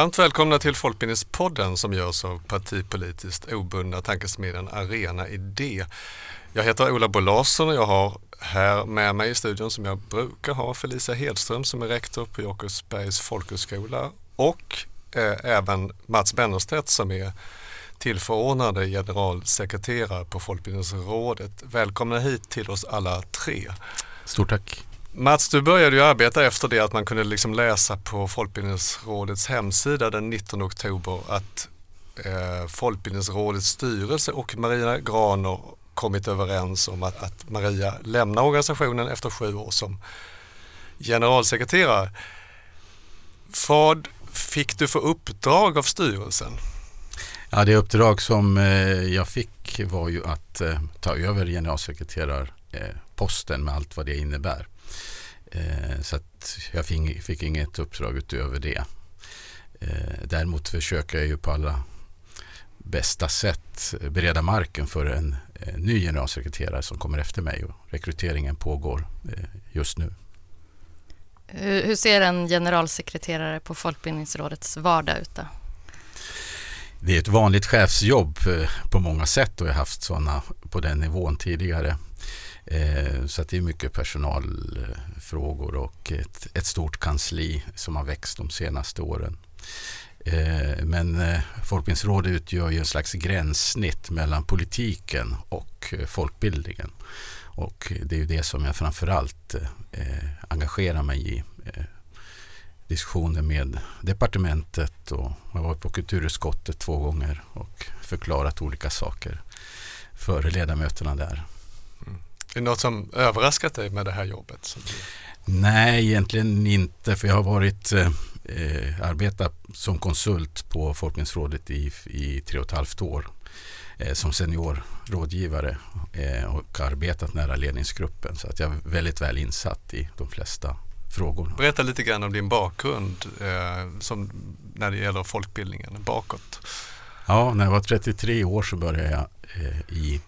Varmt välkomna till Folkbildningspodden som görs av partipolitiskt obundna tankesmedjan Arena Idé. Jag heter Ola Bolarsson och jag har här med mig i studion som jag brukar ha Felicia Hedström som är rektor på Jakobsbergs folkhögskola och eh, även Mats Bennerstedt som är tillförordnade generalsekreterare på Folkbildningsrådet. Välkomna hit till oss alla tre. Stort tack. Mats, du började ju arbeta efter det att man kunde liksom läsa på Folkbildningsrådets hemsida den 19 oktober att eh, Folkbildningsrådets styrelse och Maria Graner kommit överens om att, att Maria lämnar organisationen efter sju år som generalsekreterare. Vad fick du för uppdrag av styrelsen? Ja, det uppdrag som eh, jag fick var ju att eh, ta över generalsekreterarposten med allt vad det innebär. Eh, så att jag fick, fick inget uppdrag utöver det. Däremot försöker jag ju på alla bästa sätt bereda marken för en ny generalsekreterare som kommer efter mig och rekryteringen pågår just nu. Hur ser en generalsekreterare på Folkbildningsrådets vardag ut? Då? Det är ett vanligt chefsjobb eh, på många sätt och jag har haft sådana på den nivån tidigare. Eh, så det är mycket personalfrågor och ett, ett stort kansli som har växt de senaste åren. Eh, men eh, Folkbildningsrådet utgör ju en slags gränssnitt mellan politiken och folkbildningen. Och det är ju det som jag framförallt engagerar mig i diskussioner med departementet och jag har varit på kulturutskottet två gånger och förklarat olika saker för ledamöterna där. Är det något som överraskat dig med det här jobbet? Nej, egentligen inte för jag har varit eh, arbetat som konsult på Folkbildningsrådet i, i tre och ett halvt år eh, som seniorrådgivare eh, och arbetat nära ledningsgruppen så att jag är väldigt väl insatt i de flesta frågor. Berätta lite grann om din bakgrund eh, som när det gäller folkbildningen bakåt. Ja, när jag var 33 år så började jag eh, i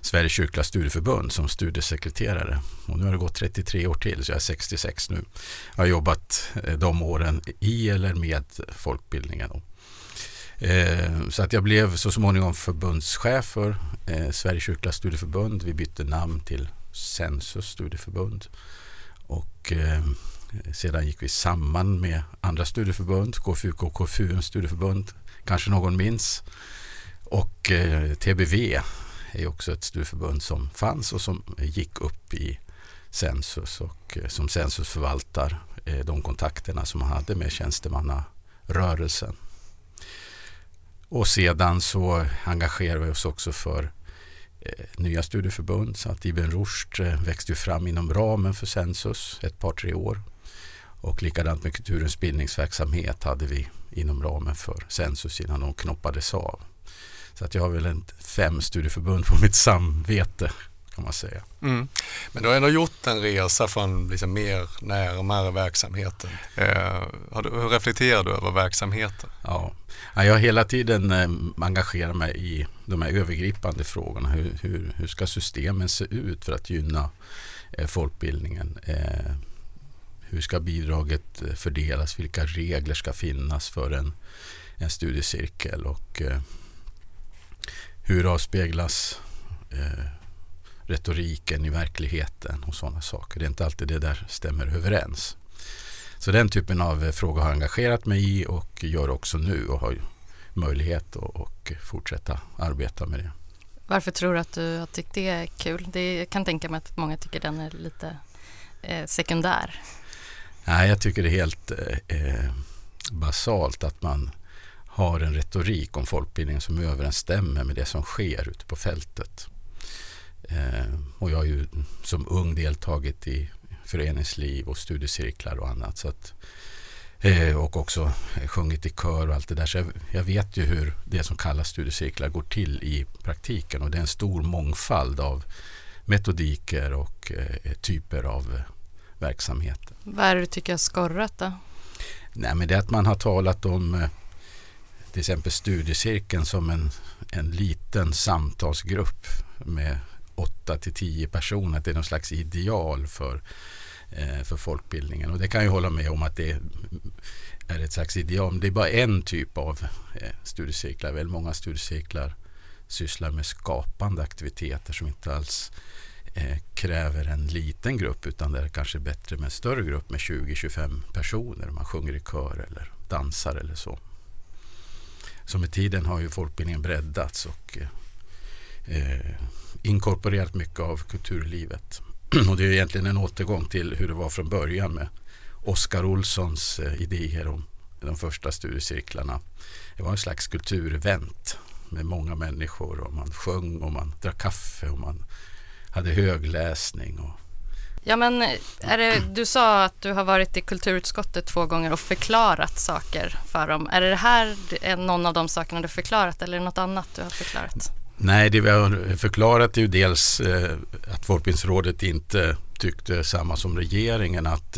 Sveriges kyrkliga studieförbund som studiesekreterare. Och nu har det gått 33 år till så jag är 66 nu. Jag har jobbat eh, de åren i eller med folkbildningen. Eh, så att jag blev så småningom förbundschef för eh, Sveriges kyrkliga studieförbund. Vi bytte namn till Sensus studieförbund. Och sedan gick vi samman med andra studieförbund, KFUK och KFUM studieförbund, kanske någon minns. Och TBV är också ett studieförbund som fanns och som gick upp i Sensus och eh, som Sensus förvaltar eh, de kontakterna som man hade med tjänstemannarörelsen. Och sedan så engagerade vi oss också för eh, nya studieförbund. Så att Ibn Rushd växte ju fram inom ramen för Sensus ett par tre år. Och likadant med kulturens bildningsverksamhet hade vi inom ramen för Sensus innan de knoppades av. Så att jag har väl en fem studieförbund på mitt samvete kan man säga. Mm. Men du har ändå gjort en resa från liksom mer närmare verksamheten. Eh, hur reflekterar du över verksamheten? Ja. jag har hela tiden eh, engagerat mig i de här övergripande frågorna. Hur, hur, hur ska systemen se ut för att gynna eh, folkbildningen? Eh, hur ska bidraget eh, fördelas? Vilka regler ska finnas för en, en studiecirkel? Och eh, hur avspeglas eh, retoriken i verkligheten och sådana saker. Det är inte alltid det där stämmer överens. Så den typen av frågor har jag engagerat mig i och gör också nu och har möjlighet att fortsätta arbeta med det. Varför tror du att du har tyckt det är kul? Det, jag kan tänka mig att många tycker den är lite eh, sekundär. Nej, jag tycker det är helt eh, basalt att man har en retorik om folkbildning som överensstämmer med det som sker ute på fältet. Eh, och jag har ju som ung deltagit i föreningsliv och studiecirklar och annat. Så att, eh, och också sjungit i kör och allt det där. Så jag, jag, vet ju hur det som kallas studiecirklar går till i praktiken. Och det är en stor mångfald av metodiker och eh, typer av verksamheter. Vad är det du tycker har skorrat då? Nej, men det är att man har talat om eh, till exempel studiecirkeln som en, en liten samtalsgrupp med 8 till 10 personer. Att det är någon slags ideal för eh, för folkbildningen. Och det kan jag hålla med om att det är ett slags ideal. Det är bara en typ av eh, studiecirklar. Väl många studiecirklar sysslar med skapande aktiviteter som inte alls eh, kräver en liten grupp utan det är kanske bättre med en större grupp med 20-25 personer. Man sjunger i kör eller dansar eller så. Så med tiden har ju folkbildningen breddats och eh, inkorporerat mycket av kulturlivet. och det är egentligen en återgång till hur det var från början med Oskar Olssons eh, idéer om de första studiecirklarna. Det var en slags kulturevent med många människor och man sjöng och man drack kaffe och man hade högläsning. Och... Ja men är det, du sa att du har varit i kulturutskottet två gånger och förklarat saker för dem. Är det här någon av de sakerna du förklarat eller är det något annat du har förklarat? Nej, det vi har förklarat är ju dels eh, att Folkbildningsrådet inte tyckte samma som regeringen att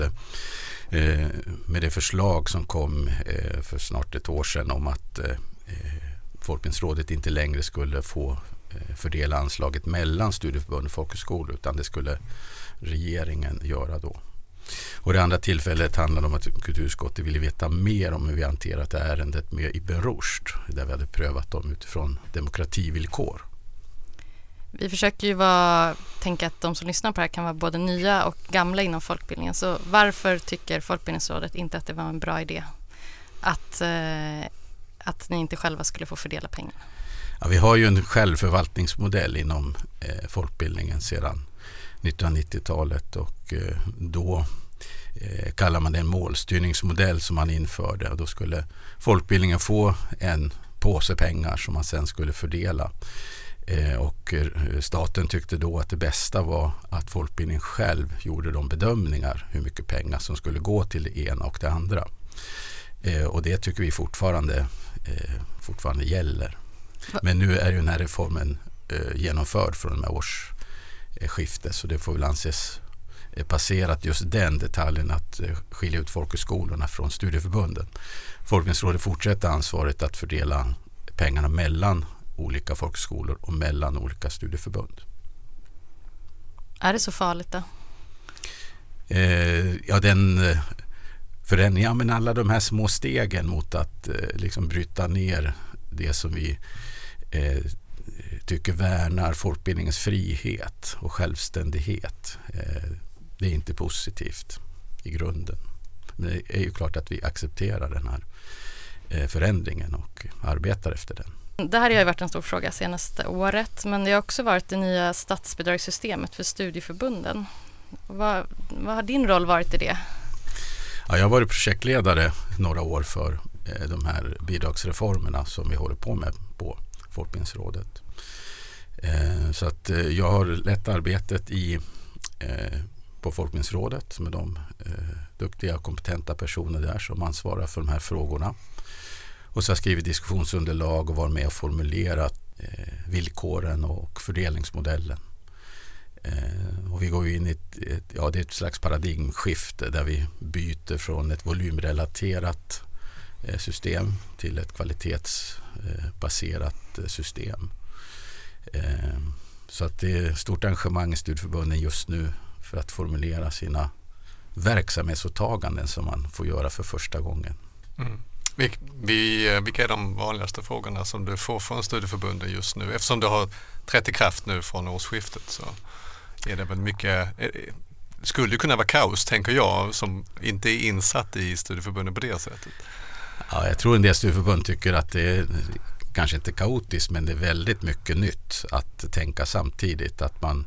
eh, med det förslag som kom eh, för snart ett år sedan om att Folkbildningsrådet inte längre skulle få fördela anslaget mellan studieförbund och folkhögskolor utan det skulle regeringen göra då. Och det andra tillfället handlade om att kulturutskottet ville veta mer om hur vi hanterat ärendet med Ibn Rushd där vi hade prövat dem utifrån demokrativillkor. Vi försöker ju vara, tänka att de som lyssnar på det här kan vara både nya och gamla inom folkbildningen. Så varför tycker Folkbildningsrådet inte att det var en bra idé att, eh, att ni inte själva skulle få fördela pengar? Ja, vi har ju en självförvaltningsmodell inom eh, folkbildningen sedan 1990-talet och eh, då eh, kallar man det en målstyrningsmodell som man införde då skulle folkbildningen få en påse pengar som man sen skulle fördela. Eh, och staten tyckte då att det bästa var att folkbildningen själv gjorde de bedömningar hur mycket pengar som skulle gå till det ena och det andra. Och det tycker vi fortfarande, fortfarande gäller. Men nu är ju den här reformen genomförd från och med års skifte så det får väl anses passerat just den detaljen att eh, skilja ut folkhögskolorna från studieförbunden. Folkbildningsrådet fortsätter ansvaret att fördela pengarna mellan olika folkhögskolor och mellan olika studieförbund. Är det så farligt då? Eh, ja, den eh, förändringen, ja, men alla de här små stegen mot att eh, liksom bryta ner det som vi eh, tycker värnar folkbildningens frihet och självständighet. Eh, det är inte positivt i grunden. Men det är ju klart att vi accepterar den här eh, förändringen och arbetar efter den. Det här har ju varit en stor fråga senaste året men det har också varit det nya statsbidragssystemet för studieförbunden. Vad, vad har din roll varit i det? Ja, jag har varit projektledare några år för eh, de här bidragsreformerna som vi håller på med på Folkbildningsrådet. Eh, så att eh, jag har lett arbetet i, eh, på Folkbildningsrådet med de eh, duktiga och kompetenta personer där som ansvarar för de här frågorna. Och så har jag skrivit diskussionsunderlag och varit med och formulerat eh, villkoren och fördelningsmodellen. Eh, och vi går in i ett, ett, ja, det är ett slags paradigmskifte där vi byter från ett volymrelaterat system till ett kvalitetsbaserat system. Ehm, så att det är stort engagemang i studieförbunden just nu för att formulera sina verksamhetsåtaganden som man får göra för första gången. Mm. vilka är de vanligaste frågorna som du får från studieförbunden just nu? Eftersom det har trätt i kraft nu från årsskiftet så är det väl mycket det skulle kunna vara kaos tänker jag som inte är insatt i studieförbunden på det sättet. Ja, jag tror en del studieförbund tycker att det är kanske inte kaotiskt men det är väldigt mycket nytt att tänka samtidigt. Att man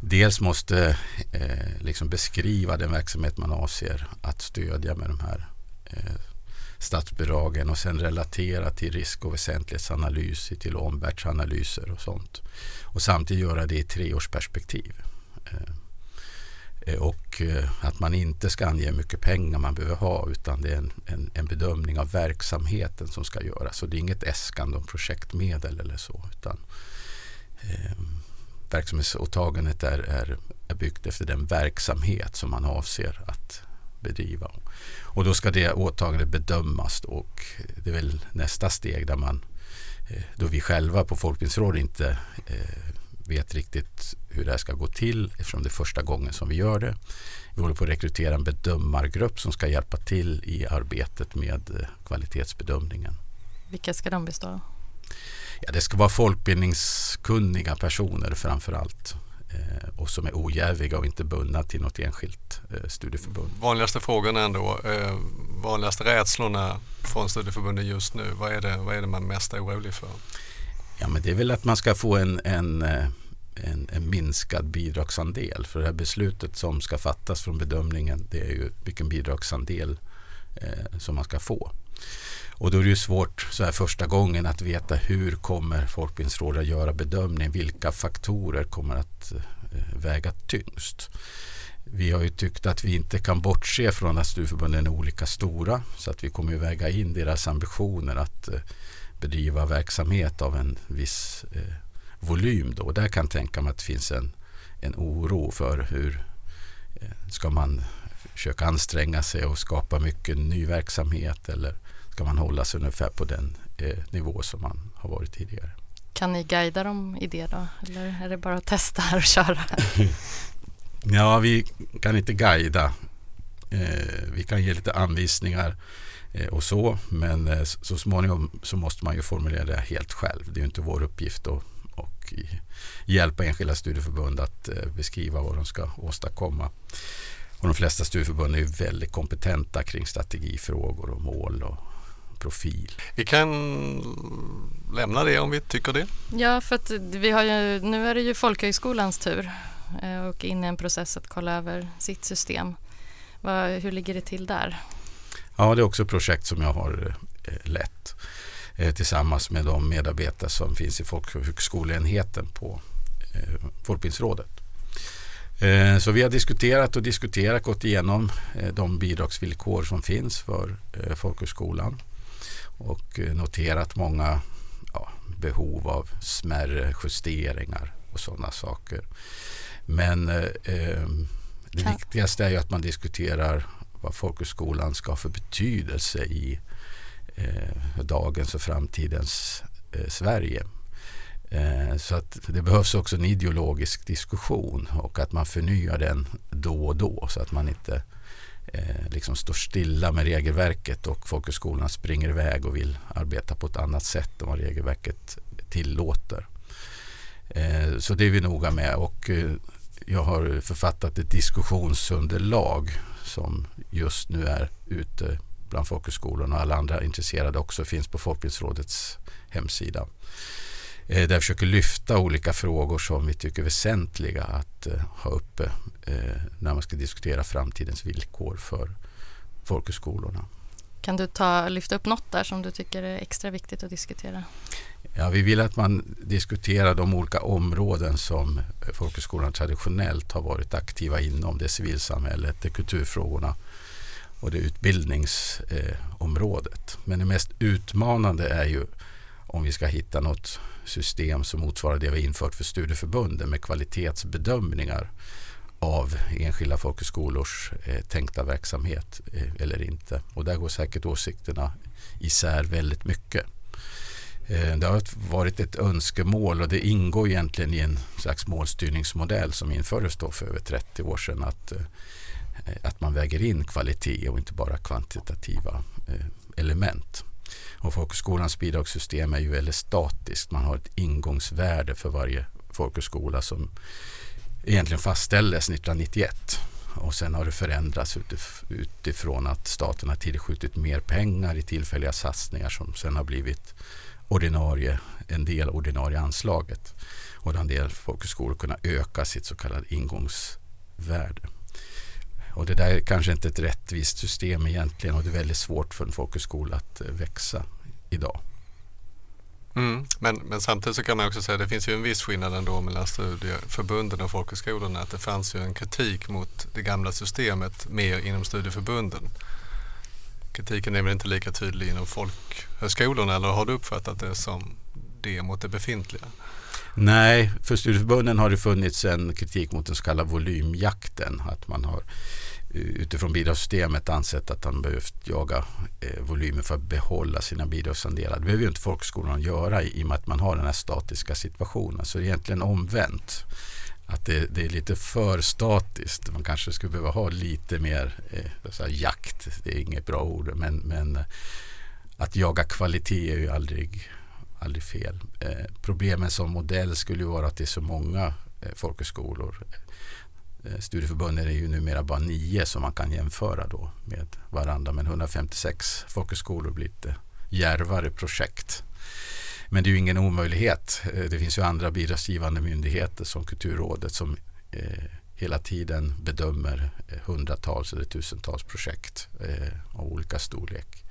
dels måste eh, liksom beskriva den verksamhet man avser att stödja med de här eh, statsbidragen och sen relatera till risk och väsentlighetsanalys, till omvärldsanalyser och sånt. Och samtidigt göra det i treårsperspektiv. Eh, Eh, Eh, och eh, att man inte ska ange hur mycket pengar man behöver ha utan det är en, en, en bedömning av verksamheten som ska göras. Så det är inget äskande om projektmedel eller så utan eh, verksamhetsåtagandet är, är, är byggt efter den verksamhet som man avser att bedriva. Och då ska det åtagandet bedömas och det är väl nästa steg där man eh, då vi själva på Folkbildningsrådet inte eh, vet riktigt hur det här ska gå till eftersom det är första gången som vi gör det. Vi håller på att rekrytera en bedömargrupp som ska hjälpa till i arbetet med eh, kvalitetsbedömningen. Vilka ska de bestå av? Ja, det ska vara folkbildningskunniga personer framför allt eh, och som är ojäviga och inte bundna till något enskilt eh, studieförbund. Vanligaste frågan ändå, vanligaste rädslorna från studieförbunden just nu, vad är det, vad är det man mest är orolig för? Ja, men det är väl att man ska få en, en, en, en, minskad bidragsandel. För det här beslutet som ska fattas från bedömningen det är ju vilken bidragsandel eh, som man ska få. Och då är det ju svårt så här första gången att veta hur kommer Folkbildningsrådet att göra bedömningen? Vilka faktorer kommer att eh, väga tyngst? Vi har ju tyckt att vi inte kan bortse från att studieförbunden är olika stora så att vi kommer att väga in deras ambitioner att eh, bedriva verksamhet av en viss eh, volym. Då. Där kan jag tänka mig att det finns en, en oro för hur eh, ska man försöka anstränga sig och skapa mycket ny verksamhet eller ska man hålla sig ungefär på den eh, nivå som man har varit tidigare. Kan ni guida dem i det då? Eller är det bara att testa här och köra? ja, vi kan inte guida. Eh, vi kan ge lite anvisningar eh, och så. Men eh, så småningom så måste man ju formulera det helt själv. Det är ju inte vår uppgift att och hjälpa enskilda studieförbund att eh, beskriva vad de ska åstadkomma. Och de flesta studieförbund är väldigt kompetenta kring strategifrågor och mål och profil. Vi kan lämna det om vi tycker det. Ja, för att vi har ju, nu är det ju folkhögskolans tur eh, och in i en process att kolla över sitt system. hur ligger det till där? Ja, det är också ett projekt som jag har eh, lett tillsammans med de medarbetare som finns i folkhögskoleenheten på Folkbildningsrådet. Så vi har diskuterat och diskuterat, gått igenom de bidragsvillkor som finns för folkhögskolan och eh, noterat många ja, behov av smärre justeringar och sådana saker. Men eh, eh det viktigaste är ju att man diskuterar vad folkhögskolan ska ha för betydelse i eh, dagens och framtidens eh, Sverige. Eh, så att det behövs också en ideologisk diskussion och att man förnyar den då och då så att man inte eh, liksom står stilla med regelverket och folkhögskolorna springer iväg och vill arbeta på ett annat sätt än vad regelverket tillåter. Eh, så det är vi noga med och eh, jag har författat ett diskussionsunderlag som just nu är ute bland folkhögskolorna och alla andra intresserade också finns på Folkbildningsrådets hemsida. Eh, där jag försöker lyfta olika frågor som vi tycker är väsentliga att eh, ha uppe eh, när man ska diskutera framtidens villkor för folkhögskolorna. Kan du ta, lyfta upp något där som du tycker är extra viktigt att diskutera? Ja, vi vill att man diskuterar de olika områden som folkhögskolan traditionellt har varit aktiva inom. Det är civilsamhället, det är kulturfrågorna och det är utbildningsområdet. Men det mest utmanande är ju om vi ska hitta något system som motsvarar det vi infört för studieförbunden med kvalitetsbedömningar av enskilda folkhögskolors eh, tänkta verksamhet eh, eller inte. Och där går säkert åsikterna isär väldigt mycket. Eh, det har varit ett önskemål och det ingår egentligen i en slags målstyrningsmodell som infördes då för över 30 år sedan att, eh, Eh, att man väger in kvalitet och inte bara kvantitativa eh, element. Och folkhögskolans bidragssystem är ju väldigt statiskt. Man har ett ingångsvärde för varje folkhögskola som egentligen fastställdes 1991. Och sen har det förändrats utifrån att staten har tillskjutit mer pengar i tillfälliga satsningar som sen har blivit ordinarie, en del ordinarie anslaget. Och en del folkhögskolor kunnat öka sitt så kallade ingångsvärde. Och det där är kanske inte ett rättvist system egentligen och det är väldigt svårt för en folkhögskola att eh, växa idag. Mm, men, men samtidigt så kan man också säga att det finns ju en viss skillnad ändå mellan studieförbunden och folkhögskolorna. Att det fanns ju en kritik mot det gamla systemet mer inom studieförbunden. Kritiken är väl inte lika tydlig inom folkhögskolorna eller har du uppfattat det som det mot det befintliga? Nej, för studieförbunden har det funnits en kritik mot den så kallade volymjakten. Att man har eh, utifrån bidragssystemet ansett att man behövt jaga eh, volymer för att behålla sina bidragsandelar. Det behöver ju inte folkskolan göra i och med att man har den här statiska situationen. Så det är egentligen omvänt. att det, det, är lite för statiskt. Man kanske skulle behöva ha lite mer eh, jakt. Det är inget bra ord. Men, men eh, att jaga kvalitet är ju aldrig, aldrig fel. Eh, problemen som modell skulle ju vara att det är så många eh, folkhögskolor. Eh, studieförbunden är ju numera bara nio som man kan jämföra då med varandra. Men 156 folkhögskolor blir lite järvare projekt. Men det är ju ingen omöjlighet. Eh, det finns ju andra bidragsgivande myndigheter som Kulturrådet som eh, hela tiden bedömer eh, hundratals eller tusentals projekt eh, av olika storlek.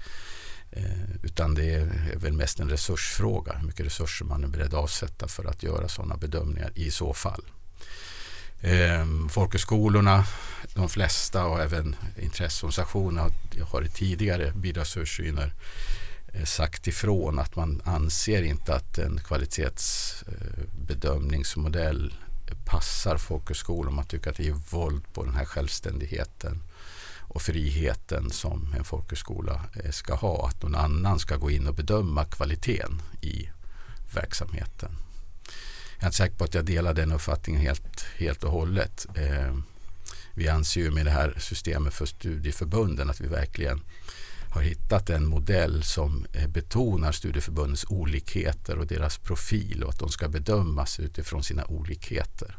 Eh, utan det är väl mest en resursfråga, hur mycket resurser man är beredd att avsätta för att göra sådana bedömningar i så fall. Ehm, folkhögskolorna, de flesta och även intresseorganisationerna har i tidigare bidragsöversyner eh, sagt ifrån att man anser inte att en kvalitetsbedömningsmodell passar folkhögskolor. Man tycker att det är våld på den här självständigheten och friheten som en folkhögskola eh, ska ha. Att någon annan ska gå in och bedöma kvaliteten i verksamheten. Jag är inte säker på att jag delar den uppfattningen helt, helt och hållet. Eh, vi anser ju med det här systemet för studieförbunden att vi verkligen har hittat en modell som eh, betonar studieförbundens olikheter och deras profil och att de ska bedömas utifrån sina olikheter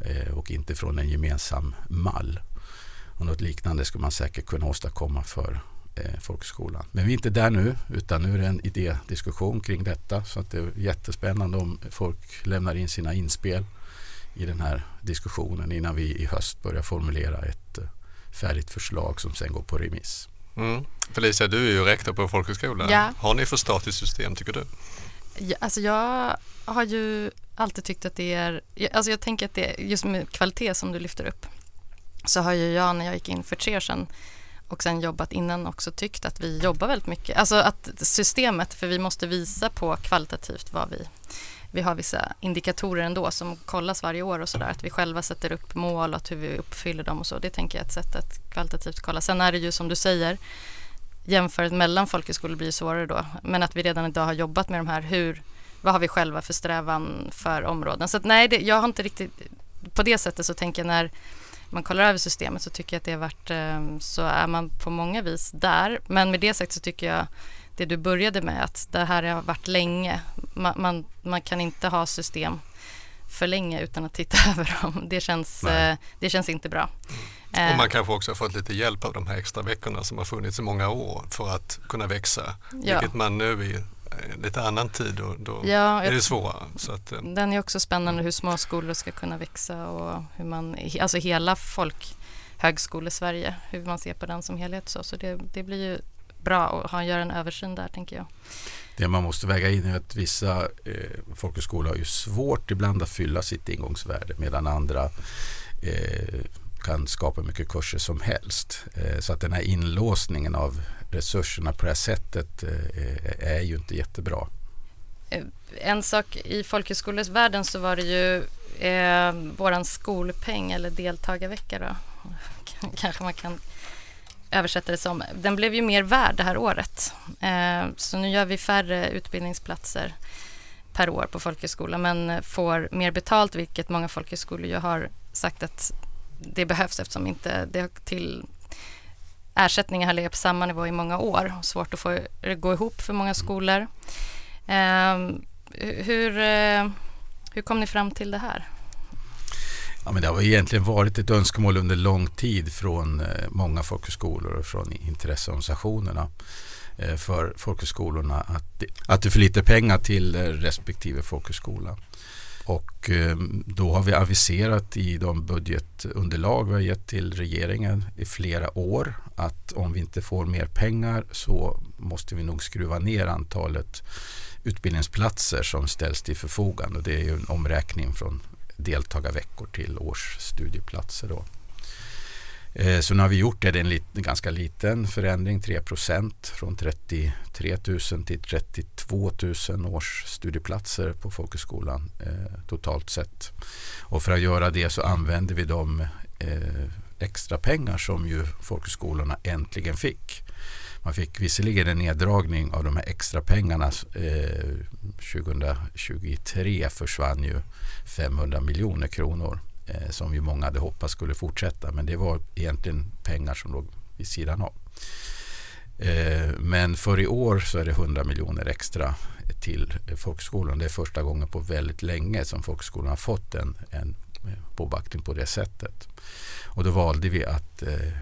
eh, och inte från en gemensam mall. Och något liknande skulle man säkert kunna åstadkomma för eh, folkhögskolan. Men vi är inte där nu utan nu är det en idédiskussion kring detta så att det är jättespännande om folk lämnar in sina inspel i den här diskussionen innan vi i höst börjar formulera ett färdigt förslag som sen går på remiss. Mm. Felicia, du är ju rektor på folkhögskolan. Ja. Har ni för statiskt system tycker du? Ja, alltså jag har ju alltid tyckt att det är, alltså jag tänker att det är just med kvalitet som du lyfter upp så har ju jag när jag gick in för tre år sedan och sen jobbat innan också tyckt att vi jobbar väldigt mycket, alltså att systemet, för vi måste visa på kvalitativt vad vi vi har vissa indikatorer ändå som kollas varje år och sådär. Att vi själva sätter upp mål och hur vi uppfyller dem och så. Det tänker jag är ett sätt att kvalitativt kolla. Sen är det ju som du säger, jämförelsen mellan folkhögskolor blir svårare då. Men att vi redan idag har jobbat med de här, hur, vad har vi själva för strävan för områden? Så att, nej, det, jag har inte riktigt, på det sättet så tänker jag när man kollar över systemet så tycker jag att det har varit, eh, så är man på många vis där. Men med det sagt så tycker jag det du började med, att det här har varit länge. Man, man, man kan inte ha system för länge utan att titta över dem. Det känns, eh, det känns inte bra. Mm. Och man kanske också har fått lite hjälp av de här extra veckorna som har funnits i många år för att kunna växa. Ja. Vilket man nu i lite annan tid och då ja, är det svårare. Så att, eh. den är också spännande hur små skolor ska kunna växa och hur man, alltså hela folkhögskole-Sverige, hur man ser på den som helhet. Så, så det, det blir ju bra att ha, göra en översyn där tänker jag. Det man måste väga in är att vissa eh, folkhögskolor har ju svårt ibland att fylla sitt ingångsvärde medan andra eh, kan skapa mycket kurser som helst. Eh, så att den här inlåsningen av resurserna på det här sättet eh, är ju inte jättebra. Eh, en sak i folkhögskolevärlden så var det ju eh, våran skolpeng eller deltagarvecka då. Kanske man kan översätta det som. Den blev ju mer värd det här året. Eh, så nu gör vi färre utbildningsplatser per år på folkhögskola men får mer betalt vilket många folkhögskolor ju har sagt att det behövs eftersom inte det har till ersättningar har legat på samma nivå i många år. Svårt att få det gå ihop för många skolor. Eh, hur, eh, hur kom ni fram till det här? Ja, men det har egentligen varit ett önskemål under lång tid från eh, många folkhögskolor och från intresseorganisationerna eh, för folkhögskolorna att, att det är för lite pengar till eh, respektive folkhögskola. Och eh, då har vi aviserat i de budgetunderlag vi har gett till regeringen i flera år att om vi inte får mer pengar så måste vi nog skruva ner antalet utbildningsplatser som ställs till förfogande. Det är ju en omräkning från deltagarveckor till årsstudieplatser. Då. Eh, så nu har vi gjort det, det är en, lit, en ganska liten förändring, 3% från 33 000 till 32 000 års studieplatser på folkhögskolan eh, totalt sett. Och för att göra det så använder vi de eh, extra pengar som ju folkhögskolorna äntligen fick. Man fick visserligen en neddragning av de här extra pengarna. Eh, 2023 försvann ju 500 miljoner kronor eh, som ju många hade hoppats skulle fortsätta. Men det var egentligen pengar som låg vid sidan av. Eh, men för i år så är det 100 miljoner extra till folkskolan. Det är första gången på väldigt länge som folkskolan har fått en, en eh, påbackning på det sättet. Och då valde vi att eh,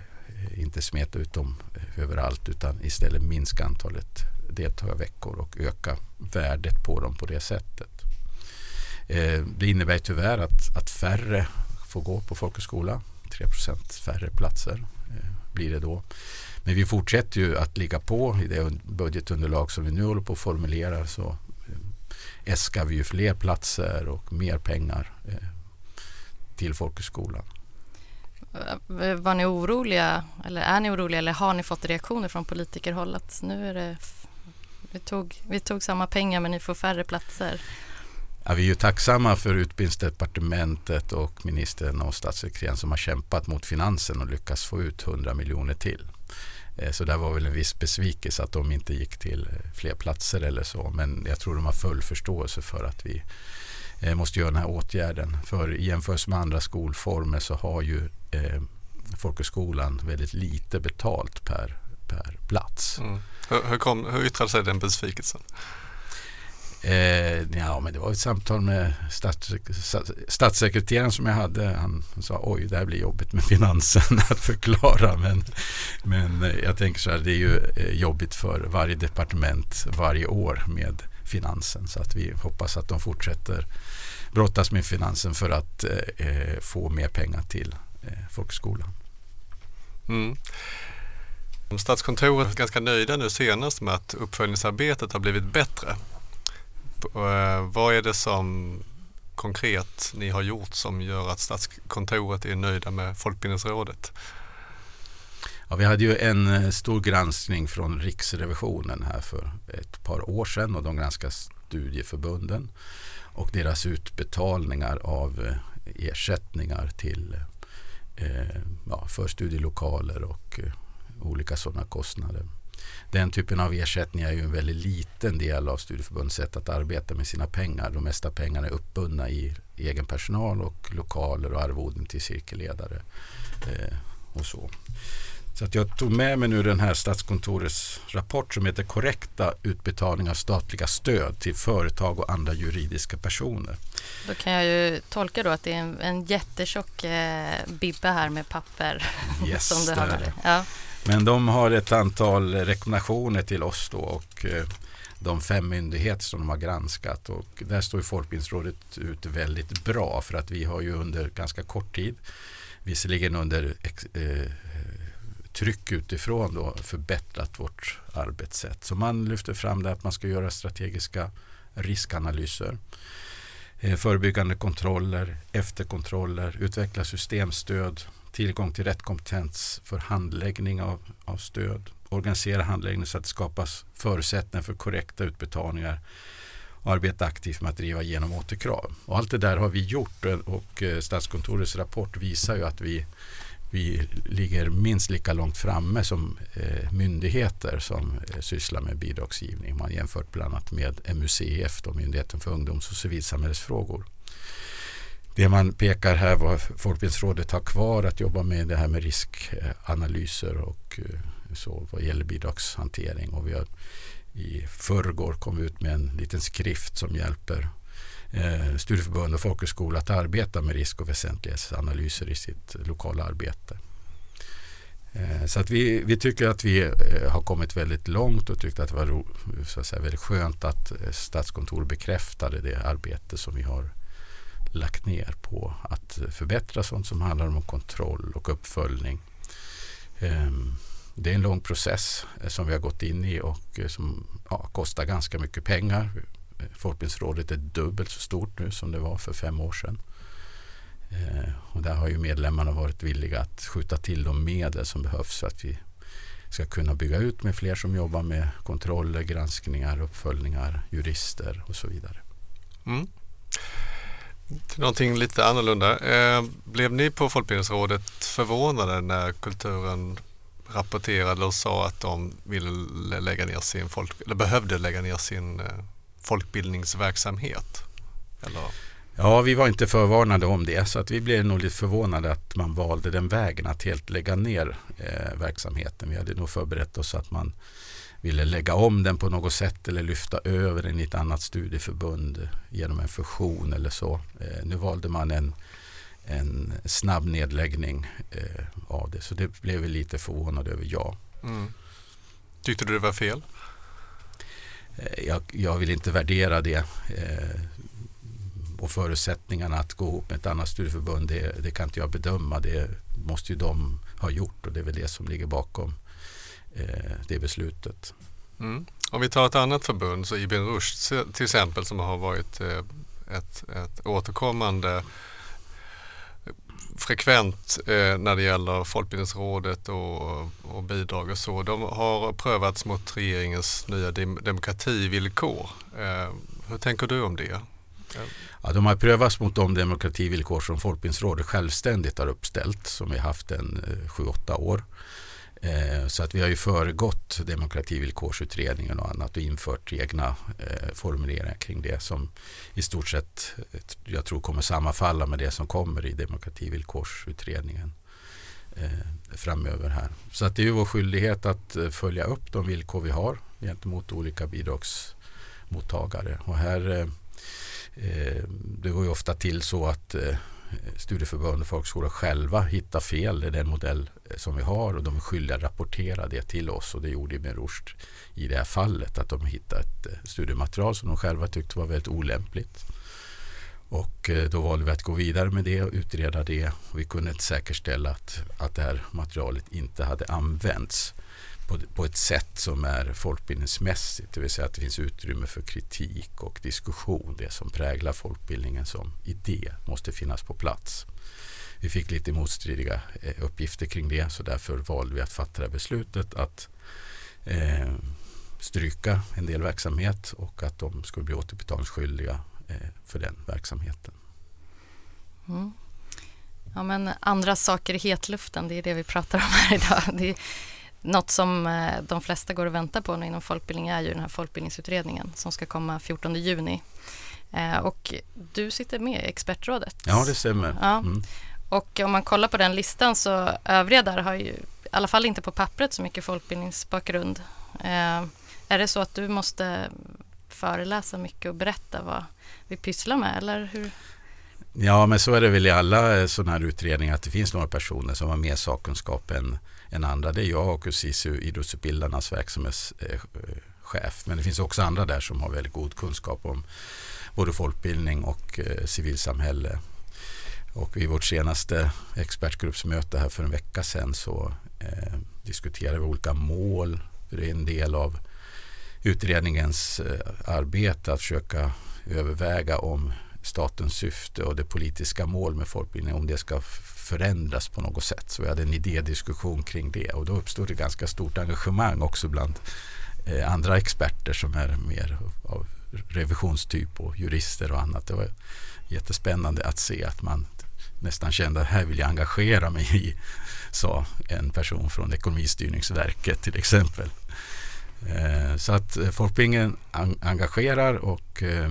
inte smeta ut dem överallt utan istället minska antalet deltagarveckor och öka värdet på dem på det sättet. Eh, det innebär tyvärr att, att färre får gå på folkhögskola. 3% färre platser eh, blir det då. Men vi fortsätter ju att ligga på i det budgetunderlag som vi nu håller på att formulera så eh, äskar vi ju fler platser och mer pengar eh, till folkhögskolan. Eh, eh, var ni oroliga eller är ni oroliga eller har ni fått reaktioner från politikerhåll att nu är det vi tog, vi tog samma pengar men ni får färre platser? Ja, vi är ju tacksamma för utbildningsdepartementet och ministern och statssekreteraren som har kämpat mot finansen och lyckats få ut 100 miljoner till. Eh, så där var väl en viss besvikelse att de inte gick till eh, fler platser eller så. Men jag tror de har full förståelse för att vi eh, måste göra den här åtgärden. För i jämförelse med andra skolformer så har ju folkhögskolan väldigt lite betalt per, per plats. Mm. Hur, hur, kom, hur yttrade sig den besvikelsen? Eh, ja, men det var ett samtal med stats, statssekreteraren som jag hade. Han sa oj, det här blir jobbigt med finansen att förklara. Men, men jag tänker så här, det är ju eh, jobbigt för varje departement varje år med finansen. Så att vi hoppas att de fortsätter brottas med finansen för att eh, eh få mer pengar till eh, folkskolan. Mm. Statskontoret är ganska nöjda nu senast med att uppföljningsarbetet har blivit bättre. Eh, vad är det som konkret ni har gjort som gör att Statskontoret är nöjda med Folkbildningsrådet? Ja, vi hade ju en eh, stor granskning från Riksrevisionen här för ett par år sedan och de granskade studieförbunden och deras utbetalningar av eh, ersättningar till eh, ja, för studielokaler och eh, olika sådana kostnader. Den typen av ersättningar är ju en väldigt liten del av studieförbundets sätt att arbeta med sina pengar. De mesta pengarna är uppbundna i egen personal och lokaler och arvoden till cirkelledare eh, och så. Så att jag tog med mig nu den här Statskontorets rapport som heter Korrekta utbetalningar av statliga stöd till företag och andra juridiska personer. Då kan jag ju tolka då att det är en, en jättetjock eh, bibba här med papper. Yes, som du har ja. Men de har ett antal rekommendationer till oss då och eh, de fem myndigheter som de har granskat och där står Folkbildningsrådet ut väldigt bra för att vi har ju under ganska kort tid visserligen under eh, tryck utifrån då förbättrat vårt arbetssätt. Så man lyfter fram det att man ska göra strategiska riskanalyser, eh, förebyggande kontroller, efterkontroller, utveckla systemstöd, tillgång till rätt kompetens för handläggning av, av stöd, organisera handläggning så att det skapas förutsättningar för korrekta utbetalningar och arbeta aktivt med att driva igenom återkrav. Och allt det där har vi gjort eh, och eh, Statskontorets rapport visar ju att vi vi ligger minst lika långt framme som eh, myndigheter som eh, sysslar med bidragsgivning. Man jämfört bland annat med MUCF, då, Myndigheten för ungdoms och civilsamhällesfrågor. Det man pekar här vad Folkbildningsrådet har kvar att jobba med det här med riskanalyser och eh, så vad gäller bidragshantering. Och vi har, I förrgår kom vi ut med en liten skrift som hjälper eh, studieförbund och folkhögskola att arbeta med risk och väsentlighetsanalyser i sitt lokala arbete. Eh, så att vi, vi tycker att vi eh, har kommit väldigt långt och tyckte att det var ro, så att säga, väldigt skönt att eh, Statskontoret bekräftade det arbete som vi har lagt ner på att förbättra sånt som handlar om kontroll och uppföljning. Ehm, det är en lång process eh, som vi har gått in i och eh, som ja, kostar ganska mycket pengar. Eh, Folkbildningsrådet är dubbelt så stort nu som det var för fem år sedan. Och där har ju medlemmarna varit villiga att skjuta till de medel som behövs för att vi ska kunna bygga ut med fler som jobbar med kontroller, granskningar, uppföljningar, jurister och så vidare. Mm. Till någonting lite annorlunda. Eh, blev ni på Folkbildningsrådet förvånade när kulturen rapporterade och sa att de ville lägga ner sin folk, eller behövde lägga ner sin eh, folkbildningsverksamhet. Eller? Ja, vi var inte förvarnade om det så att vi blev nog lite förvånade att man valde den vägen att helt lägga ner eh, verksamheten. Vi hade nog förberett oss att man ville lägga om den på något sätt eller lyfta över den i ett annat studieförbund genom en fusion eller så. Eh, nu valde man en, en snabb nedläggning eh, av det så det blev vi lite förvånade över, ja. Mm. Tyckte du det var fel? Eh, jag, jag, vill inte värdera det och förutsättningarna att gå ihop med ett annat studieförbund det, det, kan inte jag bedöma. Det måste ju de ha gjort och det är väl det som ligger bakom det beslutet. Mm. Om vi tar ett annat förbund, så Ibn Rushd till exempel som har varit eh, ett, ett återkommande frekvent eh, när det gäller Folkbildningsrådet och, och bidrag och så. De har prövats mot regeringens nya dem demokrativillkor. Eh, hur tänker du om det? Ja, de har prövats mot de demokrativillkor som Folkbildningsrådet självständigt har uppställt som vi haft en eh, sju, åtta år. Eh, så att vi har ju föregått demokrativillkorsutredningen och annat och infört egna eh, formuleringar kring det som i stort sett eh, jag tror kommer sammanfalla med det som kommer i demokrativillkorsutredningen framöver här. Så att det är ju vår skyldighet att följa upp de villkor vi har gentemot olika bidragsmottagare. Och här det går ju ofta till så att studieförbund och folkhögskolor själva hittar fel i den modell eh, som vi har och de är skyldiga att rapportera det till oss och det gjorde med Rushd i det här fallet att de hittade ett eh, studiematerial som de själva tyckte var väldigt olämpligt. Och eh, då valde vi att gå vidare med det och utreda det. Vi kunde inte säkerställa att, att det här materialet inte hade använts på, på ett sätt som är folkbildningsmässigt. Det vill säga att det finns utrymme för kritik och diskussion. Det som präglar folkbildningen som idé måste finnas på plats. Vi fick lite motstridiga eh, uppgifter kring det så därför valde vi att fatta det beslutet att eh, stryka en del verksamhet och att de skulle bli återbetalningsskyldiga eh, för den verksamheten. Mm. Ja, men andra saker i hetluften, det är det vi pratar om här idag. Det något som eh, de flesta går och väntar på nu inom folkbildning är ju den här folkbildningsutredningen som ska komma 14 juni. Eh, och du sitter med i expertrådet. Ja, det stämmer. Ja. Mm. Och om man kollar på den listan så övriga där har ju i alla fall inte på pappret så mycket folkbildningsbakgrund. Eh, är det så att du måste föreläsa mycket och berätta vad vi pysslar med eller hur? Ja, men så är det väl i alla sådana här utredningar att det finns några personer som har mer sakkunskap än än andra. Det är jag och SISU, idrottsutbildarnas verksamhetschef. Eh, men det finns också andra där som har väldigt god kunskap om både folkbildning och eh, civilsamhälle. Och vid vårt senaste expertgruppsmöte här för en vecka sedan så eh, diskuterade vi olika mål. För det är en del av utredningens eh, arbete att försöka överväga om statens syfte och det politiska mål med folkbildning, om det ska förändras på något sätt. Så vi hade en idédiskussion kring det och då uppstod det ganska stort engagemang också bland eh, andra experter som är mer av revisionstyp och jurister och annat. Det var jättespännande att se att man nästan kände att här vill jag engagera mig i, sa en person från Ekonomistyrningsverket till exempel. Eh, så att eh, folkbildningen engagerar och eh,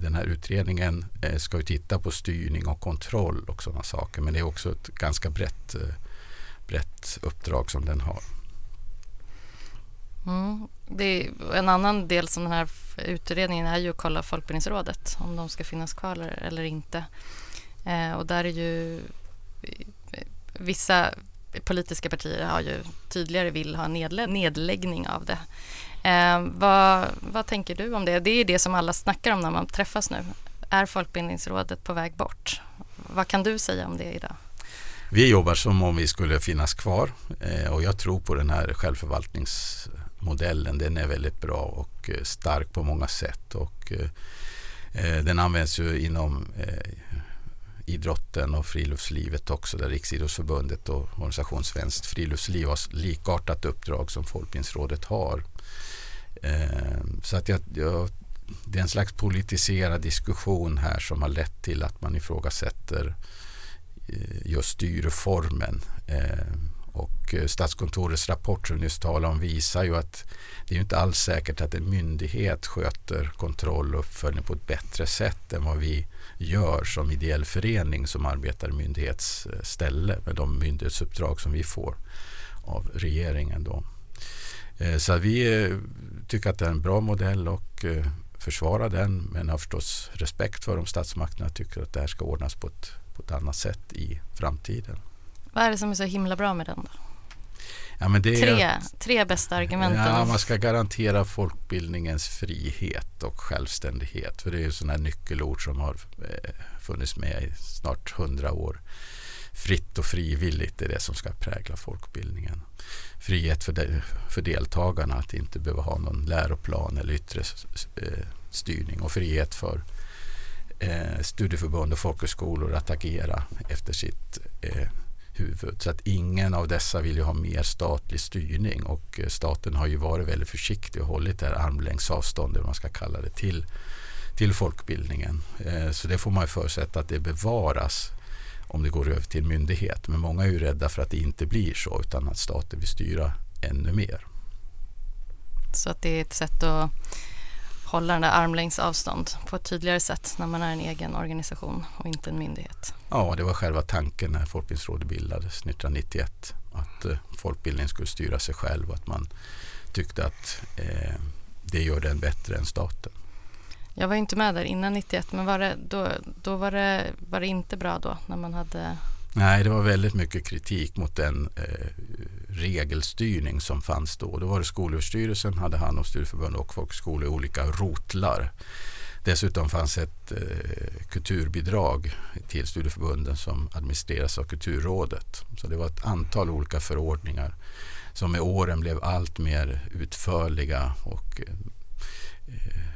den här utredningen eh, ska ju titta på styrning och kontroll och sådana saker. Men det är också ett ganska brett, eh, brett uppdrag som den har. Mm. Det är, en annan del som den här utredningen är ju att kolla Folkbildningsrådet om de ska finnas kvar eller, eller inte. Eh, och där är ju eh, vissa politiska partier har ju tydligare vill ha nedläggning av det. Eh, vad, vad tänker du om det? Det är det som alla snackar om när man träffas nu. Är Folkbildningsrådet på väg bort? Vad kan du säga om det idag? Vi jobbar som om vi skulle finnas kvar eh, och jag tror på den här självförvaltningsmodellen. Den är väldigt bra och eh, stark på många sätt och eh, eh, den används ju inom eh, idrotten och friluftslivet också där Riksidrottsförbundet och organisation Svenskt Friluftsliv har likartat uppdrag som Folkbildningsrådet har. Ehm, så att jag, jag, det är en slags politiserad diskussion här som har lett till att man ifrågasätter eh, just styrformen. Ehm, och eh, Statskontorets rapport som vi nyss talade om visar ju att det är inte alls säkert att en myndighet sköter kontroll och uppföljning på ett bättre sätt än vad vi gör som ideell förening som arbetar i myndighetsställe med de myndighetsuppdrag som vi får av regeringen. Då. Eh, så vi eh, tycker att det är en bra modell och eh, försvarar den men har förstås respekt för om statsmakterna tycker att det här ska ordnas på ett, på ett annat sätt i framtiden. Vad är det som är så himla bra med den då? Ja, men det tre, att, tre bästa argumenten. Ja, man ska garantera folkbildningens frihet och självständighet. För det är ju sådana nyckelord som har eh, funnits med i snart hundra år. Fritt och frivilligt är det som ska prägla folkbildningen. Frihet för, de, för deltagarna att inte behöva ha någon läroplan eller yttre eh, styrning och frihet för eh, studieförbund och folkhögskolor att agera efter sitt huvud. Så att ingen av dessa vill ju ha mer statlig styrning och eh, staten har ju varit väldigt försiktig och hållit det här armlängds avstånd, man ska kalla det, till, till folkbildningen. Eh, så det får man ju förutsätta att det bevaras om det går över till myndighet. Men många är ju rädda för att det inte blir så utan att staten vill styra ännu mer. Så att det är ett sätt att hålla den där armlängds avstånd på ett tydligare sätt när man är en egen organisation och inte en myndighet. Ja, det var själva tanken när Folkbildningsrådet bildades 1991. Att eh, folkbildningen skulle styra sig själv och att man tyckte att eh, det gör den bättre än staten. Jag var inte med där innan 91 men var det, då, då var, det, var det inte bra då när man hade Nej, det var väldigt mycket kritik mot den eh, regelstyrning som fanns då. Då var det Skolöverstyrelsen hade hand om studieförbund och folkhögskolor i olika rotlar. Dessutom fanns ett eh, kulturbidrag till studieförbunden som administreras av Kulturrådet. Så det var ett antal olika förordningar som med åren blev allt mer utförliga och eh,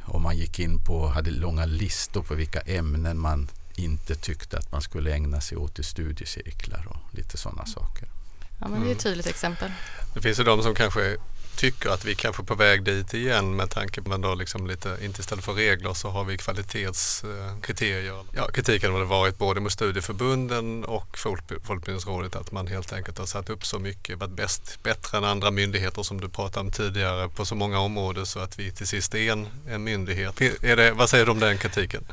om man gick in på, hade långa listor på vilka ämnen man inte tyckte att man skulle ägna sig åt i studiecirklar och lite sådana saker. Ja, men det är ett tydligt exempel. Det finns ju de som kanske tycker att vi kanske är på väg dit igen med tanke på att liksom lite, inte istället för regler så har vi kvalitetskriterier. Eh, ja, kritiken har varit både mot studieförbunden och Folkbildningsrådet att man helt enkelt har satt upp så mycket, varit bäst, bättre än andra myndigheter som du pratade om tidigare på så många områden så att vi till sist är en, en myndighet. Är det, vad säger du om den kritiken?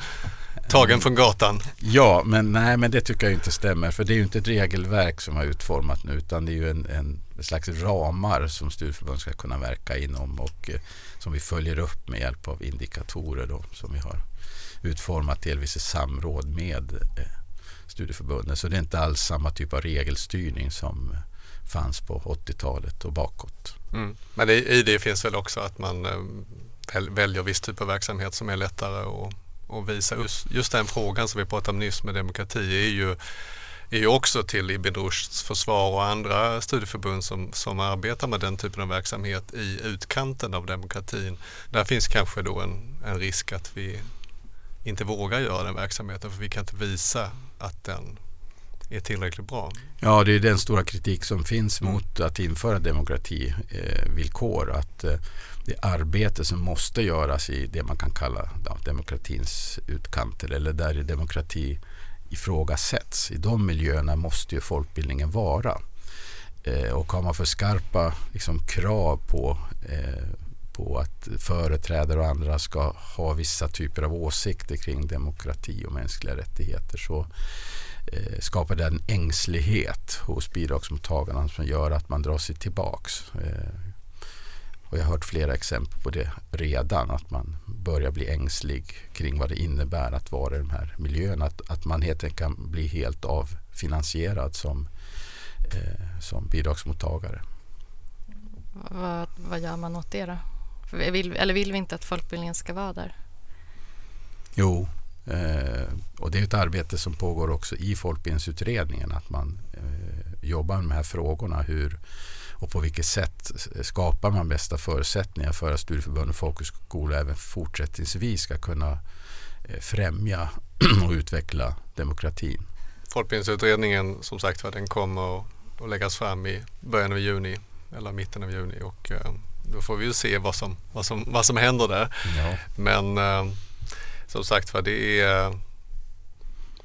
Tagen från gatan. Ja, men nej, men det tycker jag inte stämmer. För det är ju inte ett regelverk som har utformat nu utan det är ju en, en slags ramar som studieförbund ska kunna verka inom och eh, som vi följer upp med hjälp av indikatorer då, som vi har utformat delvis i samråd med eh, studieförbunden. Så det är inte alls samma typ av regelstyrning som fanns på 80-talet och bakåt. Mm. Men i det finns väl också att man eh, väljer viss typ av verksamhet som är lättare att och visa just, just den frågan som vi pratade om nyss med demokrati är ju, är ju också till Ibn Rushds försvar och andra studieförbund som, som arbetar med den typen av verksamhet i utkanten av demokratin. Där finns kanske då en, en risk att vi inte vågar göra den verksamheten för vi kan inte visa att den är tillräckligt bra. Ja, det är den stora kritik som finns mot att införa demokrativillkor. Att eh, det arbete som måste göras i det man kan kalla ja, demokratins utkanter eller där demokrati ifrågasätts. I de miljöerna måste ju folkbildningen vara. Eh, och har man för skarpa liksom, krav på, eh, på att företrädare och andra ska ha vissa typer av åsikter kring demokrati och mänskliga rättigheter så eh, skapar en ängslighet hos bidragsmottagarna som gör att man drar sig tillbaks. Eh, och jag har hört flera exempel på det redan, att man börjar bli ängslig kring vad det innebär att vara i de här miljöerna. Att, att man helt enkelt kan bli helt avfinansierad som, eh, som bidragsmottagare. Vad, vad gör man åt det då? Vill, eller vill vi inte att folkbildningen ska vara där? Jo, eh, och det är ett arbete som pågår också i folkbildningsutredningen. Att man eh, jobbar med de här frågorna. Hur, och på vilket sätt skapar man bästa förutsättningar för att studieförbund och folkhögskolor även fortsättningsvis ska kunna eh, främja och utveckla demokratin. Folkbildningsutredningen som sagt var den kommer att läggas fram i början av juni eller mitten av juni och eh, då får vi ju se vad som, vad som, vad som händer där. Ja. Men eh, som sagt var det är,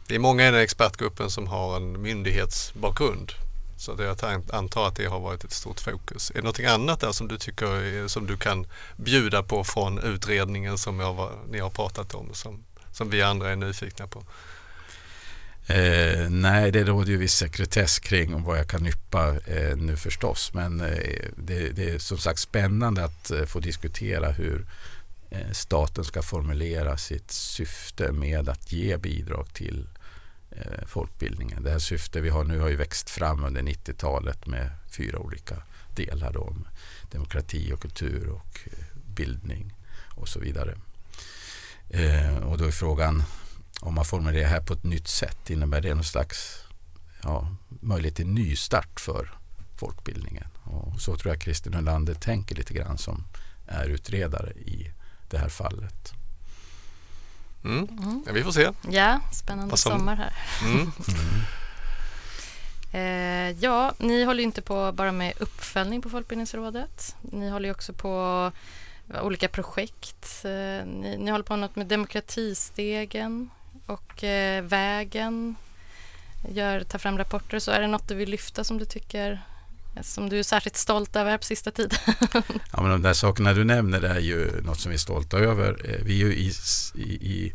det är många i den expertgruppen som har en myndighetsbakgrund Så det jag antar att det har varit ett stort fokus. Är det någonting annat där som du tycker som du kan bjuda på från utredningen som jag, ni har pratat om som, som vi andra är nyfikna på? Eh, nej, det råder ju viss sekretess kring vad jag kan yppa eh, nu förstås. Men eh, det, det, är som sagt spännande att eh, få diskutera hur Eh, staten ska formulera sitt syfte med att ge bidrag till eh, folkbildningen. Det här syftet vi har nu har ju växt fram under 90-talet med fyra olika delar då, om demokrati och kultur och eh, bildning och så vidare. och då är frågan om man formulerar det här på ett nytt sätt, innebär det någon slags ja, möjlighet till nystart för folkbildningen? Och så tror jag Christer Nylander tänker lite grann som är utredare i det här fallet. Mm. Mm. Ja, vi får se. Ja, spännande som... sommar här. Mm. eh, ja, ni håller ju inte på bara med uppföljning på Folkbildningsrådet. Ni håller ju också på olika projekt. Eh, ni, ni håller på med något med demokratistegen och eh, vägen gör, tar fram rapporter. Så är det något du vill lyfta som du tycker som du är särskilt stolt över på sista tiden? ja, men de där sakerna du nämner är ju något som vi är stolta över. Eh, vi är ju i, i, i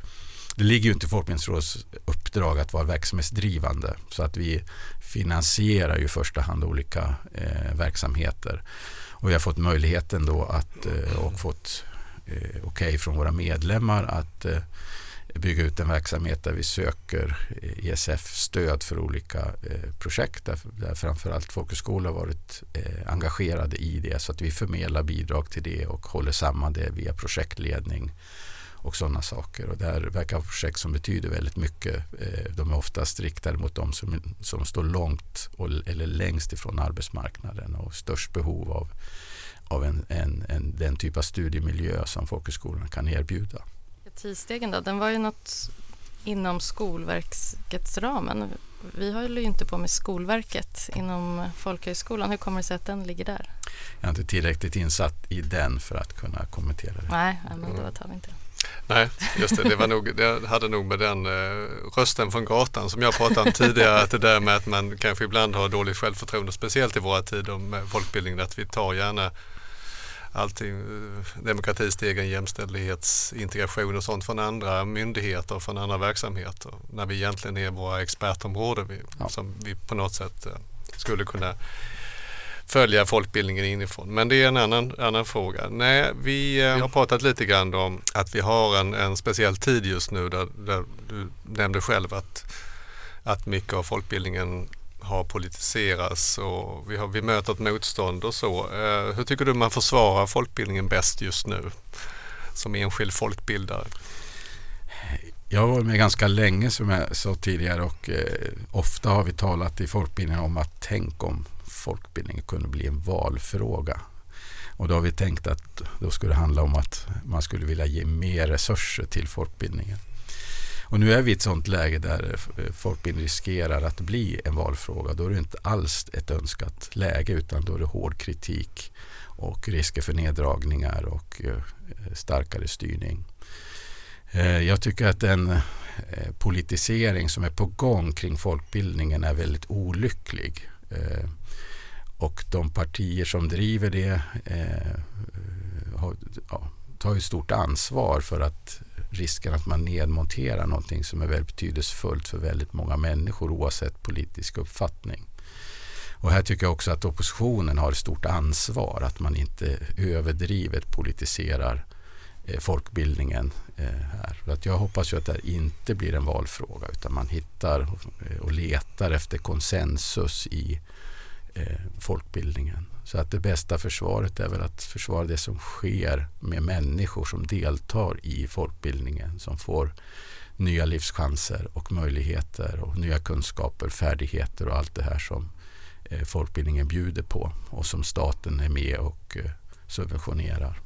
det ligger ju inte i Folkbildningsrådets uppdrag att vara verksamhetsdrivande så att vi finansierar ju i första hand olika eh, verksamheter. Och vi har fått möjligheten då att eh, och fått eh, okej okay från våra medlemmar att eh, bygga ut en verksamhet där vi söker eh, ESF-stöd för olika eh, projekt där, där framförallt folkhögskolor har varit eh, engagerade i det så att vi förmedlar bidrag till det och håller samman det via projektledning och sådana saker. Och det här verkar vara projekt som betyder väldigt mycket. Eh, de är oftast riktade mot de som, som står långt och, eller längst ifrån arbetsmarknaden och störst behov av, av en, en, en, den typ av studiemiljö som folkhögskolorna kan erbjuda demokratistegen då, den var ju något inom Skolverkets ramen. Vi håller ju inte på med Skolverket inom Folkhögskolan. Hur kommer det sig att den ligger där? Jag är inte tillräckligt insatt i den för att kunna kommentera det. Nej, men då tar vi inte Nej, just det. Det, var nog, det hade nog med den uh, rösten från gatan som jag pratade om tidigare. Att det där med att man kanske ibland har dåligt självförtroende, speciellt i våra tider med folkbildningen, att vi tar gärna allting, demokratistegen, jämställdhetsintegration och sånt från andra myndigheter och från andra verksamheter. När vi egentligen är våra expertområden vi, ja. som vi på något sätt eh, skulle kunna följa folkbildningen inifrån. Men det är en annan, annan fråga. Nej, vi eh, har pratat lite grann om att vi har en, en speciell tid just nu där, där du nämnde själv att, att mycket av folkbildningen har politiserats och vi, har, vi möter ett motstånd och så. Eh, hur tycker du man försvarar folkbildningen bäst just nu som enskild folkbildare? Jag har varit med ganska länge som jag sa tidigare och eh, ofta har vi talat i folkbildningen om att tänk om folkbildningen kunde bli en valfråga. Och då har vi tänkt att då skulle det handla om att man skulle vilja ge mer resurser till folkbildningen. Och nu är vi i ett sånt läge där eh, eh, folkbildning riskerar att bli en valfråga. Då är det inte alls ett önskat läge utan då är det hård kritik och risker för neddragningar och eh, starkare styrning. Jag tycker att den politisering som är på gång kring folkbildningen är väldigt olycklig. Och de partier som driver det tar ju stort ansvar för att risken att man nedmonterar någonting som är väldigt betydelsefullt för väldigt många människor oavsett politisk uppfattning. Och här tycker jag också att oppositionen har ett stort ansvar att man inte överdrivet politiserar eh, folkbildningen eh, här. Att jag hoppas ju att det här inte blir en valfråga utan man hittar och eh, letar efter konsensus i folkbildningen. Så att det bästa försvaret är väl att försvara det som sker med människor som deltar i folkbildningen, som får nya livschanser och möjligheter och nya kunskaper, färdigheter och allt det här som eh, folkbildningen bjuder på och som staten är med och eh, subventionerar.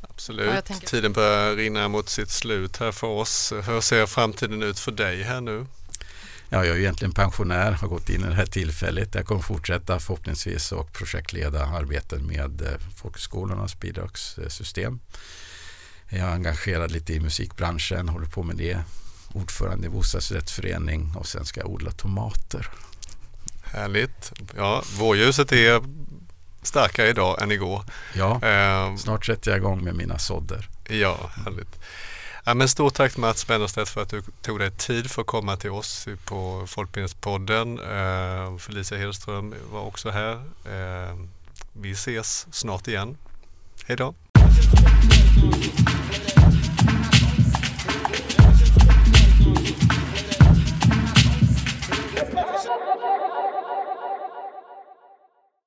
Absolut. Ja, Tiden börjar rinna mot sitt slut här för oss. Hur ser framtiden ut för dig här nu? Ja, jag är egentligen pensionär, har gått in i det här tillfället. Jag kommer fortsätta förhoppningsvis och projektleda arbetet med eh, folkhögskolornas bidragssystem. Jag är engagerad lite i musikbranschen, håller på med det. Ordförande i bostadsrättsförening och sen ska jag odla tomater. Härligt. Ja, vårljuset är starkare idag än igår. Ja, Eh, snart sätter jag igång med mina sådder. ja, härligt. Ja, men stort tack Mats Bennerstedt för att du tog dig tid för att komma till oss på Folkbildningspodden. Eh, Felicia Hedström var också här. Eh, vi ses snart igen. Hej då!